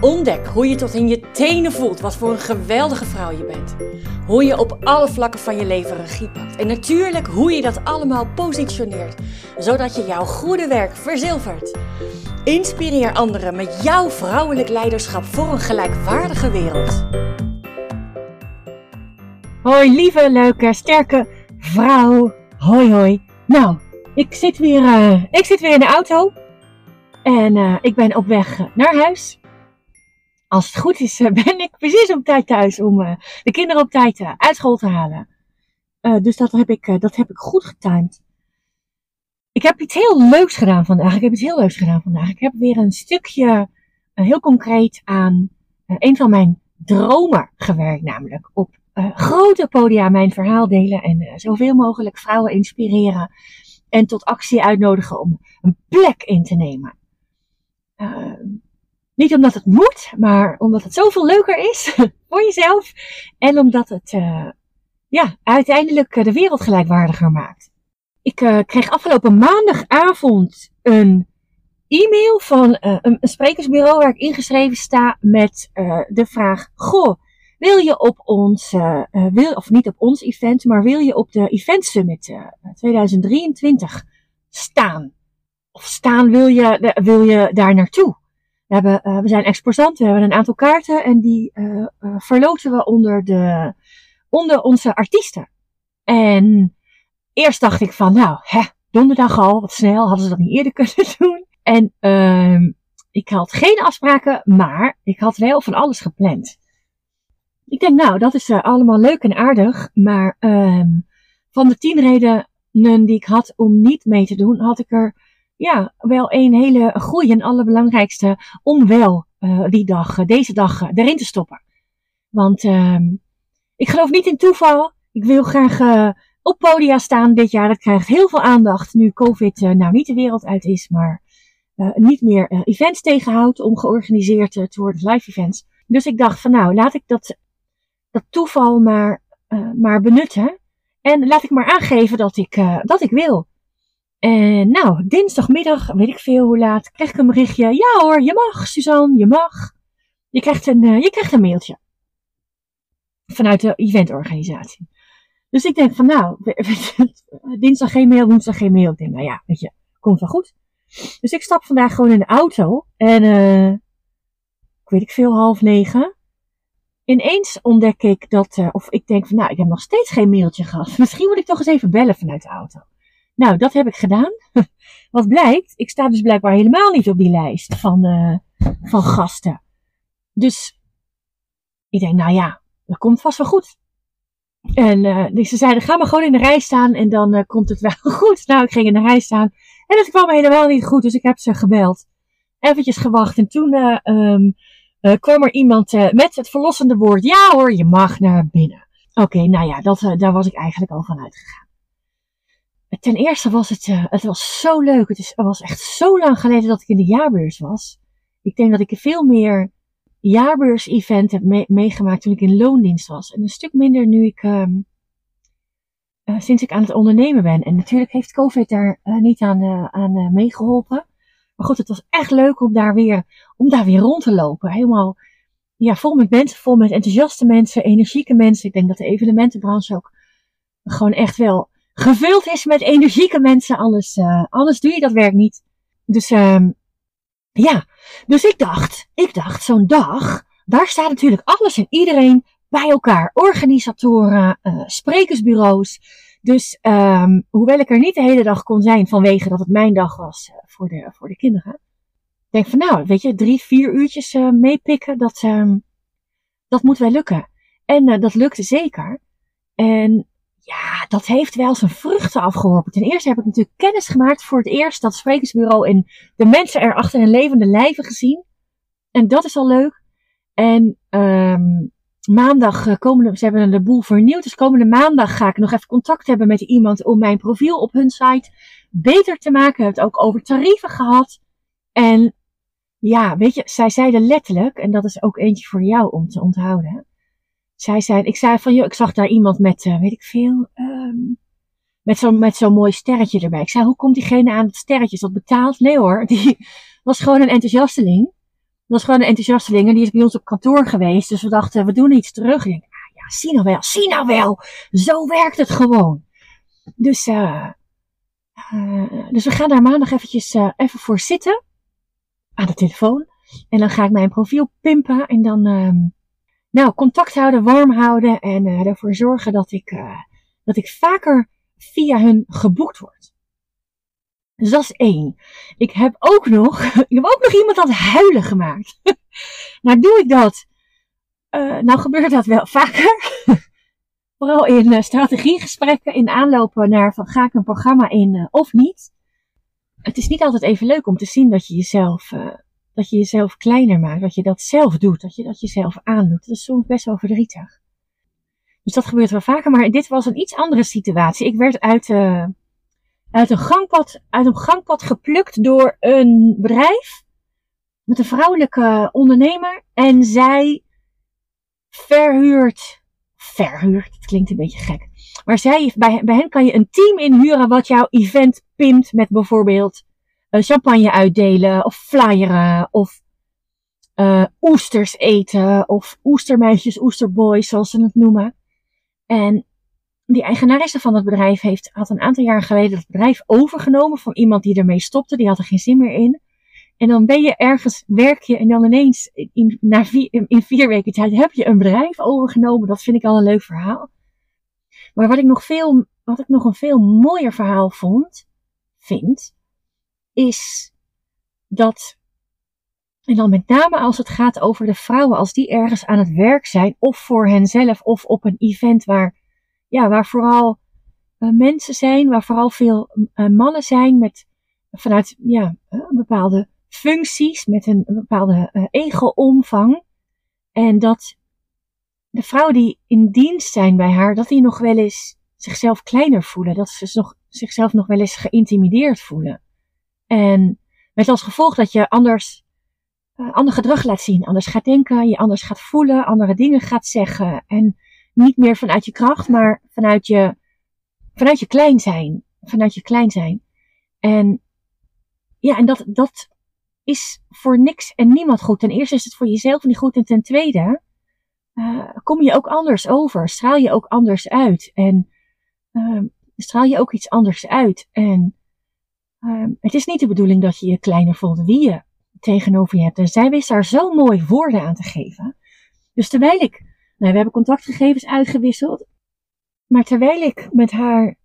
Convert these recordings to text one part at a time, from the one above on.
Ontdek hoe je tot in je tenen voelt wat voor een geweldige vrouw je bent. Hoe je op alle vlakken van je leven regie pakt. En natuurlijk hoe je dat allemaal positioneert, zodat je jouw goede werk verzilvert. Inspireer anderen met jouw vrouwelijk leiderschap voor een gelijkwaardige wereld. Hoi lieve, leuke, sterke vrouw. Hoi hoi. Nou, ik zit weer, uh, ik zit weer in de auto. En uh, ik ben op weg naar huis als het goed is, eh, ben ik precies op tijd thuis om uh, de kinderen op tijd uh, uit school te halen. dus dat heb, ik, dat heb ik goed getimed. Ik heb iets heel leuks gedaan vandaag. Ik heb iets heel leuks gedaan vandaag. Ik heb weer een stukje heel concreet aan een van mijn dromen gewerkt. Namelijk op grote podia mijn verhaal delen en zoveel mogelijk vrouwen inspireren. En tot actie uitnodigen om een plek in te nemen. Niet omdat het moet, maar omdat het zoveel leuker is voor jezelf. En omdat het uh, ja, uiteindelijk eh, de wereld gelijkwaardiger maakt. Ik uh, kreeg afgelopen maandagavond een e-mail van een, een, sprekersbureau waar ik ingeschreven sta met de vraag: Goh, wil je op ons, wil, of niet op ons event, maar wil je op de Event Summit 2023 staan? Of staan wil je, wil je daar naartoe? We, hebben, uh, we zijn exposant, we hebben een aantal kaarten en die uh, verloten we onder, de, onder onze artiesten. En eerst dacht ik van, nou, hè, donderdag al, wat snel, hadden ze dat niet eerder kunnen doen. En uh, ik had geen afspraken, maar ik had wel van alles gepland. Ik denk, nou, dat is allemaal leuk en aardig, maar uh, van de tien redenen die ik had om niet mee te doen, had ik er ja, wel een hele goede en allerbelangrijkste om wel uh, die dag, uh, deze dag uh, erin te stoppen. Want ehm, ik geloof niet in toeval. Ik wil graag op podia staan dit jaar. Dat krijgt heel veel aandacht nu COVID nou niet de wereld uit is, maar niet meer events tegenhoudt om georganiseerd te worden, live events. Dus ik dacht van nou, laat ik dat, dat toeval maar, maar benutten. En laat ik maar aangeven dat ik, dat ik wil. En nou, dinsdagmiddag, weet ik veel hoe laat, krijg ik een berichtje. Ja hoor, je mag, Suzanne, je mag. Je krijgt een, uh, je krijgt een mailtje. Vanuit de eventorganisatie. Dus ik denk van nou, dinsdag geen mail, woensdag geen mail. Ik denk, nou ja, weet je, komt wel goed. Dus ik stap vandaag gewoon in de auto. En uh, ik weet ik veel, half negen. Ineens ontdek ik dat, of ik denk van nou, ik heb nog steeds geen mailtje gehad. Misschien moet ik toch eens even bellen vanuit de auto. Nou, dat heb ik gedaan. Wat blijkt, ik sta dus blijkbaar helemaal niet op die lijst van, uh, van gasten. Dus ik denk, nou ja, dat komt vast wel goed. En uh, ze zeiden, ga maar gewoon in de rij staan en dan uh, komt het wel goed. Nou, ik ging in de rij staan en het kwam helemaal niet goed, dus ik heb ze gebeld. Eventjes gewacht en toen um, kwam er iemand met het verlossende woord, ja hoor, je mag naar binnen. Oké, nou ja, dat, daar was ik eigenlijk al van uitgegaan ten eerste was het, uh, het was zo leuk. Het, is, het was echt zo lang geleden dat ik in de jaarbeurs was. Ik denk dat ik veel meer jaarbeurs-event heb me meegemaakt toen ik in loondienst was. En een stuk minder nu ik, um, uh, sinds ik aan het ondernemen ben. En natuurlijk heeft COVID daar uh, niet aan, aan meegeholpen. Maar goed, het was echt leuk om daar weer, om daar weer rond te lopen. Helemaal, ja, vol met mensen, vol met enthousiaste mensen, energieke mensen. Ik denk dat de evenementenbranche ook gewoon echt wel gevuld is met energieke mensen. Anders, uh, doe je dat werk niet. Dus um, ja, dus ik dacht, ik dacht, zo'n dag, daar staat natuurlijk alles en iedereen bij elkaar. Organisatoren, uh, sprekersbureaus. Dus um, hoewel ik er niet de hele dag kon zijn vanwege dat het mijn dag was uh, voor, de, voor de kinderen. Denk van nou, weet je, drie, vier uurtjes meepikken, dat, um, dat moet wel lukken. En dat lukte zeker. En ja, dat heeft wel zijn vruchten afgeworpen. Ten eerste heb ik natuurlijk kennis gemaakt voor het eerst dat sprekersbureau en de mensen erachter in levende lijven gezien. En dat is al leuk. En um, maandag, uh, komende, ze hebben de boel vernieuwd. Dus komende maandag ga ik nog even contact hebben met iemand om mijn profiel op hun site beter te maken. We hebben het ook over tarieven gehad. En ja, weet je, zij zeiden letterlijk, en dat is ook eentje voor jou om te onthouden. Zij zei, ik zei van, joh, ik zag daar iemand met, uh, weet ik veel, um, met zo'n met zo'n mooi sterretje erbij. Ik zei, hoe komt diegene aan het sterretje? Is dat betaald? Nee hoor, die was gewoon een enthousiasteling. Dat was gewoon een enthousiasteling en die is bij ons op kantoor geweest. Dus we dachten, we doen iets terug. En ik denk, ah, ja, zie nou wel, zie nou wel. Zo werkt het gewoon. Dus, uh, uh, dus we gaan daar maandag eventjes even voor zitten. Aan de telefoon. En dan ga ik mijn profiel pimpen. En dan, um, nou, contact houden, warm houden. En ervoor zorgen dat ik, dat ik vaker via hun geboekt word. Dus dat is één. Ik heb ook nog, ik heb ook nog iemand het huilen gemaakt. nou doe ik dat. Uh, nou gebeurt dat wel vaker. Vooral in strategiegesprekken, in aanlopen naar van ga ik een programma in of niet. Het is niet altijd even leuk om te zien dat je jezelf, dat je jezelf kleiner maakt. Dat je dat zelf doet. Dat je dat jezelf aandoet. Dat is soms best wel verdrietig. Dus dat gebeurt wel vaker. Maar dit was een iets andere situatie. Ik werd uit, uh, uit, een, gangpad, uit een gangpad geplukt door een bedrijf. Met een vrouwelijke ondernemer. En zij verhuurt. Verhuurt, dat klinkt een beetje gek. Maar zij, bij, bij hen kan je een team inhuren wat jouw event pimpt met bijvoorbeeld champagne uitdelen of flyeren of uh, oesters eten of oestermeisjes, oesterboys zoals ze het noemen. En die eigenaresse van het bedrijf heeft, had een aantal jaar geleden het bedrijf overgenomen van iemand die ermee stopte. Die had er geen zin meer in. En dan ben je ergens, werk je en dan ineens in, na vier, in vier weken tijd heb je een bedrijf overgenomen. Dat vind ik al een leuk verhaal. Maar wat ik nog veel, wat ik nog een veel mooier verhaal vond, vind, is dat, en dan met name als het gaat over de vrouwen, als die ergens aan het werk zijn, of voor henzelf, of op een event waar, ja, waar vooral uh, mensen zijn, waar vooral veel uh, mannen zijn met, vanuit, ja, uh, bepaalde functies, met een, bepaalde ego-omvang. En dat de vrouwen die in dienst zijn bij haar, dat die nog wel eens zichzelf kleiner voelen. Dat ze nog, zichzelf nog wel eens geïntimideerd voelen. En met als gevolg dat je anders uh, ander gedrag laat zien, anders gaat denken, je anders gaat voelen, andere dingen gaat zeggen. En niet meer vanuit je kracht, maar vanuit je, vanuit je klein zijn. Vanuit je klein zijn. En ja, en dat, dat is voor niks en niemand goed. Ten eerste is het voor jezelf niet goed. En ten tweede uh, kom je ook anders over. Straal je ook anders uit. En uh, straal je ook iets anders uit. En uh, het is niet de bedoeling dat je je kleiner voelt wie je tegenover je hebt. En zij wist daar zo mooi woorden aan te geven. Dus terwijl ik, nou, we hebben contactgegevens uitgewisseld. Maar terwijl ik met haar,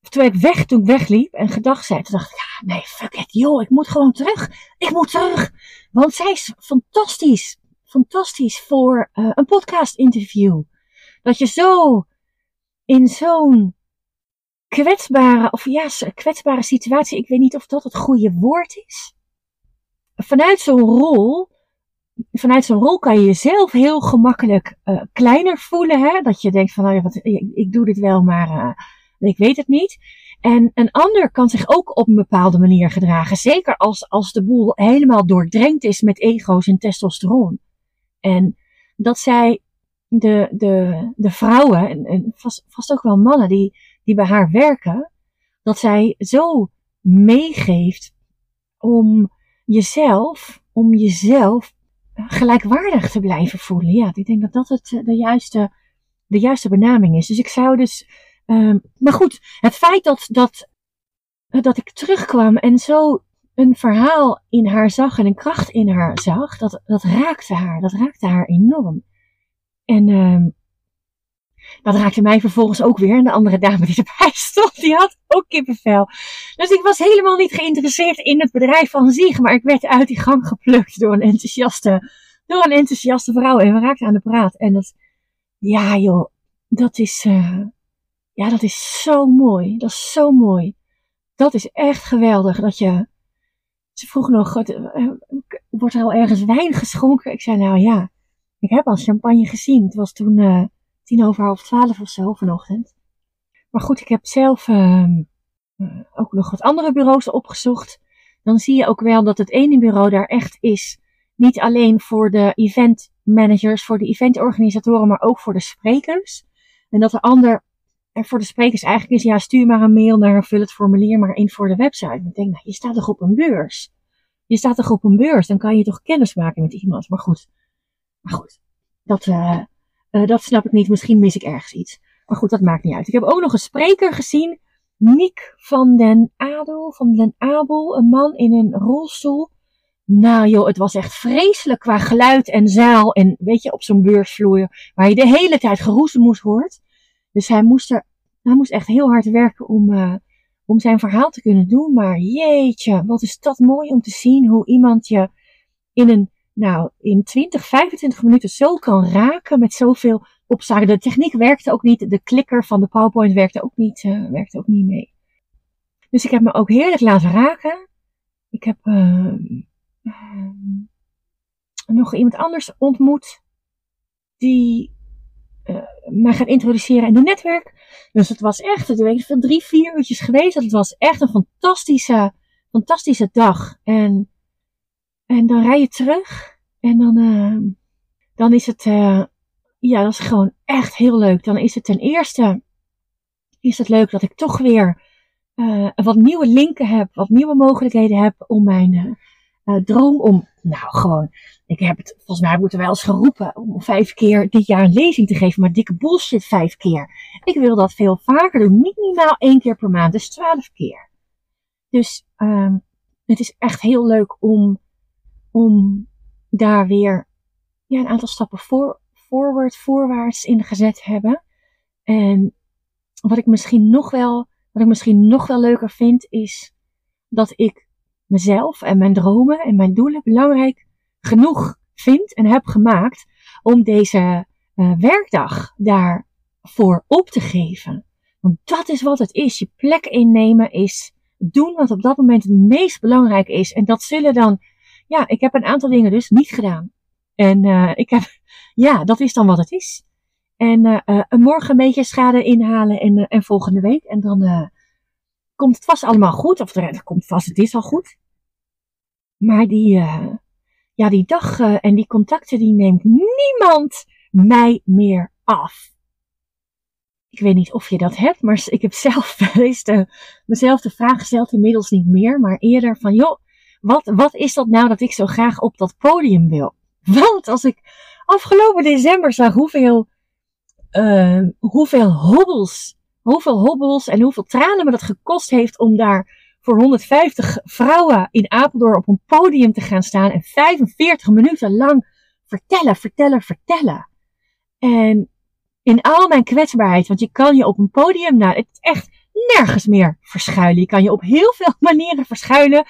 terwijl ik weg, toen ik wegliep en gedacht zei, toen dacht ik, ja, nee, fuck it, joh, ik moet gewoon terug. Ik moet terug. Want zij is fantastisch, fantastisch voor uh, een podcast interview. Dat je zo in zo'n kwetsbare, of ja, kwetsbare situatie, ik weet niet of dat het goede woord is vanuit zo'n rol, vanuit zo'n rol kan je jezelf heel gemakkelijk uh, kleiner voelen. Hè? Dat je denkt van, nou ja, ik, doe dit wel, maar uh, ik weet het niet. En een ander kan zich ook op een bepaalde manier gedragen. Zeker als, als de boel helemaal doordrenkt is met ego's en testosteron. En dat zij de, de, de vrouwen, en, en vast, vast ook wel mannen die, die bij haar werken, dat zij zo meegeeft om jezelf, om jezelf gelijkwaardig te blijven voelen. Ja, ik denk dat dat het, eh, de, juiste, de juiste benaming is. Dus ik zou dus, um, maar goed, het feit dat, dat, dat ik terugkwam en zo een verhaal in haar zag en een kracht in haar zag, dat, dat raakte haar. Dat raakte haar enorm. En um, dat raakte mij vervolgens ook weer. En de andere dame die erbij stond, die had ook kippenvel. Dus ik was helemaal niet geïnteresseerd in het bedrijf van zich. Maar ik werd uit die gang geplukt door een enthousiaste, door een enthousiaste vrouw. En we raakten aan de praat. En dat, ja joh, dat is, uh, ja, dat is zo mooi. Dat is zo mooi. Dat is echt geweldig. Dat je, ze vroeg nog, uh, wordt er al ergens wijn geschonken? Ik zei nou ja. Ik heb al champagne gezien. Het was toen uh, tien over half twaalf of zo vanochtend. Maar goed, ik heb zelf uh, ook nog wat andere bureaus opgezocht. Dan zie je ook wel dat het ene bureau daar echt is. Niet alleen voor de event managers, voor de eventorganisatoren, maar ook voor de sprekers. En dat de ander en voor de sprekers eigenlijk is, ja, stuur maar een mail naar, vul het formulier maar in voor de website. Ik denk, nou, je staat toch op een beurs? Je staat toch op een beurs? Dan kan je toch kennis maken met iemand? Maar goed, maar goed, dat, uh, uh, dat snap ik niet. Misschien mis ik ergens iets. Maar goed, dat maakt niet uit. Ik heb ook nog een spreker gezien. Niek van den Adel, van den Abel, een man in een rolstoel. Nou joh, het was echt vreselijk qua geluid en zaal en weet je, op zo'n beursvloer waar je de hele tijd geroezemoes hoort. Dus hij moest, er, hij moest echt heel hard werken om, uh, om zijn verhaal te kunnen doen. Maar jeetje, wat is dat mooi om te zien hoe iemand je in een, nou, in 20, 25 minuten zo kan raken met zoveel opzaken. De techniek werkte ook niet, de klikker van de PowerPoint werkte ook niet, uh, werkte ook niet mee. Dus ik heb me ook heerlijk laten raken. Ik heb uh, nog iemand anders ontmoet die uh, mij gaat introduceren in het netwerk. Dus het was echt, het weet ik, drie, vier uurtjes geweest. Het was echt een fantastische, fantastische dag. En, en dan rij je terug. En dan, uh, dan is het, uh, ja, dat is gewoon echt heel leuk. Dan is het ten eerste, is het leuk dat ik toch weer uh, wat nieuwe linken heb, wat nieuwe mogelijkheden heb om mijn uh, droom om, nou gewoon, ik heb het volgens mij moeten wel eens geroepen om vijf keer dit jaar een lezing te geven, maar dikke bullshit vijf keer. Ik wil dat veel vaker doen, minimaal één keer per maand, dus twaalf keer. Dus um, het is echt heel leuk om, om daar weer ja, een aantal stappen voor, voorwaarts in gezet hebben. En wat ik misschien nog wel, wat ik misschien nog wel leuker vind, is dat ik mezelf en mijn dromen en mijn doelen belangrijk genoeg vind en heb gemaakt om deze uh, werkdag daarvoor op te geven. Want dat is wat het is. Je plek innemen is doen wat op dat moment het meest belangrijk is. En dat zullen dan, ja, ik heb een aantal dingen dus niet gedaan. En uh, ik heb, ja, dat is dan wat het is. En uh, morgen een beetje schade inhalen en, en volgende week. En dan komt het vast allemaal goed. Of het komt vast, het is al goed. Maar die, ja, die dag en die contacten, die neemt niemand mij meer af. Ik weet niet of je dat hebt, maar ik heb zelf de, mezelf de vraag gesteld, inmiddels niet meer, maar eerder van, joh, wat, wat is dat nou dat ik zo graag op dat podium wil? Want als ik afgelopen december zag hoeveel, uh, hoeveel hobbels, hoeveel hobbels en hoeveel tranen me dat gekost heeft om daar voor 150 vrouwen in Apeldoorn op een podium te gaan staan en 45 minuten lang vertellen, vertellen, vertellen. En in al mijn kwetsbaarheid, want je kan je op een podium, nou, het is echt nergens meer verschuilen. Je kan je op heel veel manieren verschuilen.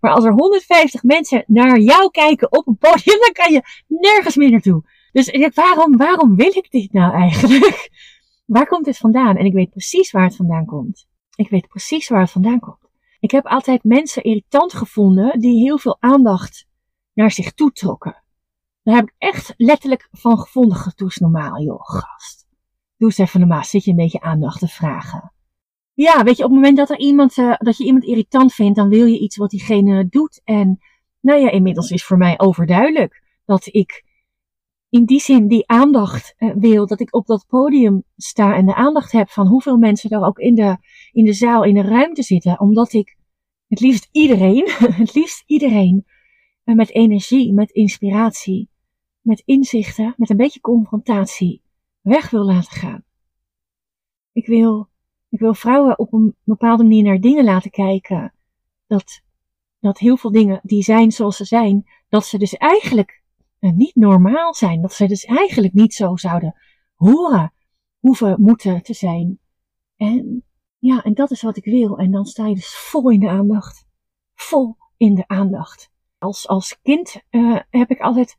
Maar als er 150 mensen naar jou kijken op een podium, dan kan je nergens meer naartoe. Dus ik denk, waarom, waarom wil ik dit nou eigenlijk? Waar komt dit vandaan? En ik weet precies waar het vandaan komt. Ik weet precies waar het vandaan komt. Ik heb altijd mensen irritant gevonden die heel veel aandacht naar zich toe trokken. Daar heb ik echt letterlijk van gevonden. Doe normaal, joh, gast. Doe eens even normaal. Zit je een beetje aandacht te vragen. Ja, weet je, op het moment dat, er iemand, uh, dat je iemand irritant vindt, dan wil je iets wat diegene doet. En nou ja, inmiddels is voor mij overduidelijk dat ik in die zin die aandacht uh, wil. Dat ik op dat podium sta en de aandacht heb van hoeveel mensen er ook in de in de zaal, in de ruimte zitten, omdat ik het liefst iedereen, het liefst iedereen eh, met energie, met inspiratie, met inzichten, met een beetje confrontatie weg wil laten gaan. Ik wil, ik wil vrouwen op een bepaalde manier naar dingen laten kijken. Dat, dat heel veel dingen die zijn zoals ze zijn, dat ze dus eigenlijk eh, niet normaal zijn. Dat ze dus eigenlijk niet zo zouden horen, hoeven, moeten te zijn. En ja, en dat is wat ik wil. En dan sta je dus vol in de aandacht. Vol in de aandacht. Als, als kind uh, heb ik altijd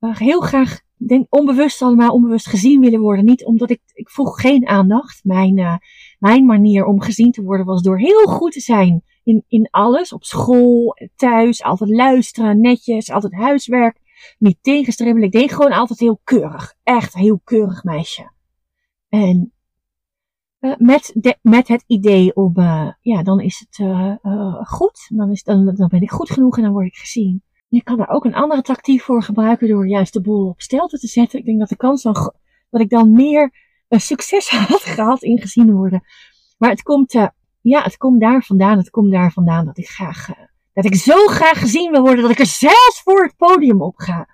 uh, heel graag, denk onbewust allemaal, onbewust gezien willen worden. Niet omdat ik, ik vroeg geen aandacht. Mijn, mijn manier om gezien te worden was door heel goed te zijn in, in alles. Op school, thuis, altijd luisteren, netjes, altijd huiswerk. niet tegenstribbelen. Ik deed gewoon altijd heel keurig. Echt heel keurig meisje. En uh, met, de, met het idee om, uh, ja, dan is het uh, goed. Dan, is, dan, dan ben ik goed genoeg en dan word ik gezien. Je kan daar ook een andere tactiek voor gebruiken door juist de boel op stelte te zetten. Ik denk dat de kans dan, dat ik dan meer succes had gehad in gezien worden. Maar het komt, ja, het komt daar vandaan. Het komt daar vandaan dat ik graag, dat ik zo graag gezien wil worden dat ik er zelfs voor het podium op ga.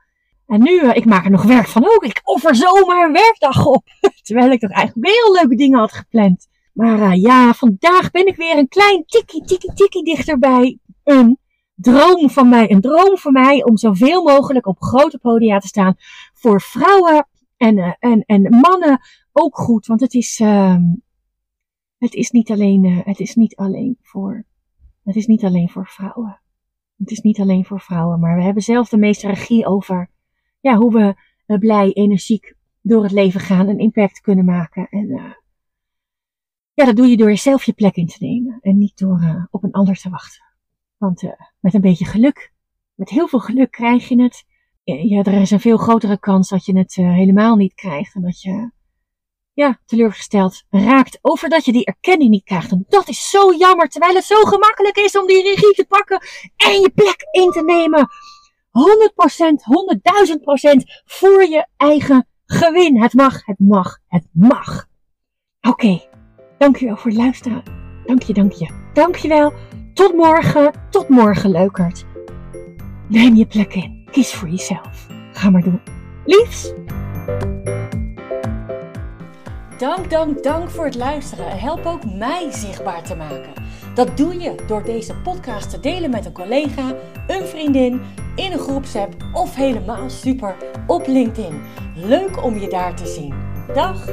En nu, uh, ik maak er nog werk van ook. Ik offer zomaar een werkdag op. Terwijl ik toch eigenlijk heel leuke dingen had gepland. Maar ja, vandaag ben ik weer een klein tikkie, tikkie, tikkie dichterbij. Een droom van mij. Een droom van mij om zoveel mogelijk op grote podia te staan. Voor vrouwen en, en, en mannen ook goed. Want het is, het is niet alleen, het is niet alleen voor, het is niet alleen voor vrouwen. Het is niet alleen voor vrouwen, maar we hebben zelf de meeste regie over ja, hoe we uh, blij, energiek door het leven gaan en impact kunnen maken. En uh, ja, dat doe je door jezelf je plek in te nemen en niet door op een ander te wachten. Want met een beetje geluk, met heel veel geluk krijg je het. Ja, er is een veel grotere kans dat je het helemaal niet krijgt en dat je ja, teleurgesteld raakt over dat je die erkenning niet krijgt. En dat is zo jammer, terwijl het zo gemakkelijk is om die regie te pakken en je plek in te nemen. 100%, 100.000% voor je eigen gewin. Het mag, het mag, het mag. Oké, dankjewel voor het luisteren. Dank je, dank je. Dankjewel. Tot morgen, tot morgen leukert. Neem je plek in. Kies voor jezelf. Ga maar doen. Liefs. Dank, dank, dank voor het luisteren. Help ook mij zichtbaar te maken. Dat doe je door deze podcast te delen met een collega, een vriendin, in een groepsapp of helemaal super op LinkedIn. Leuk om je daar te zien. Dag!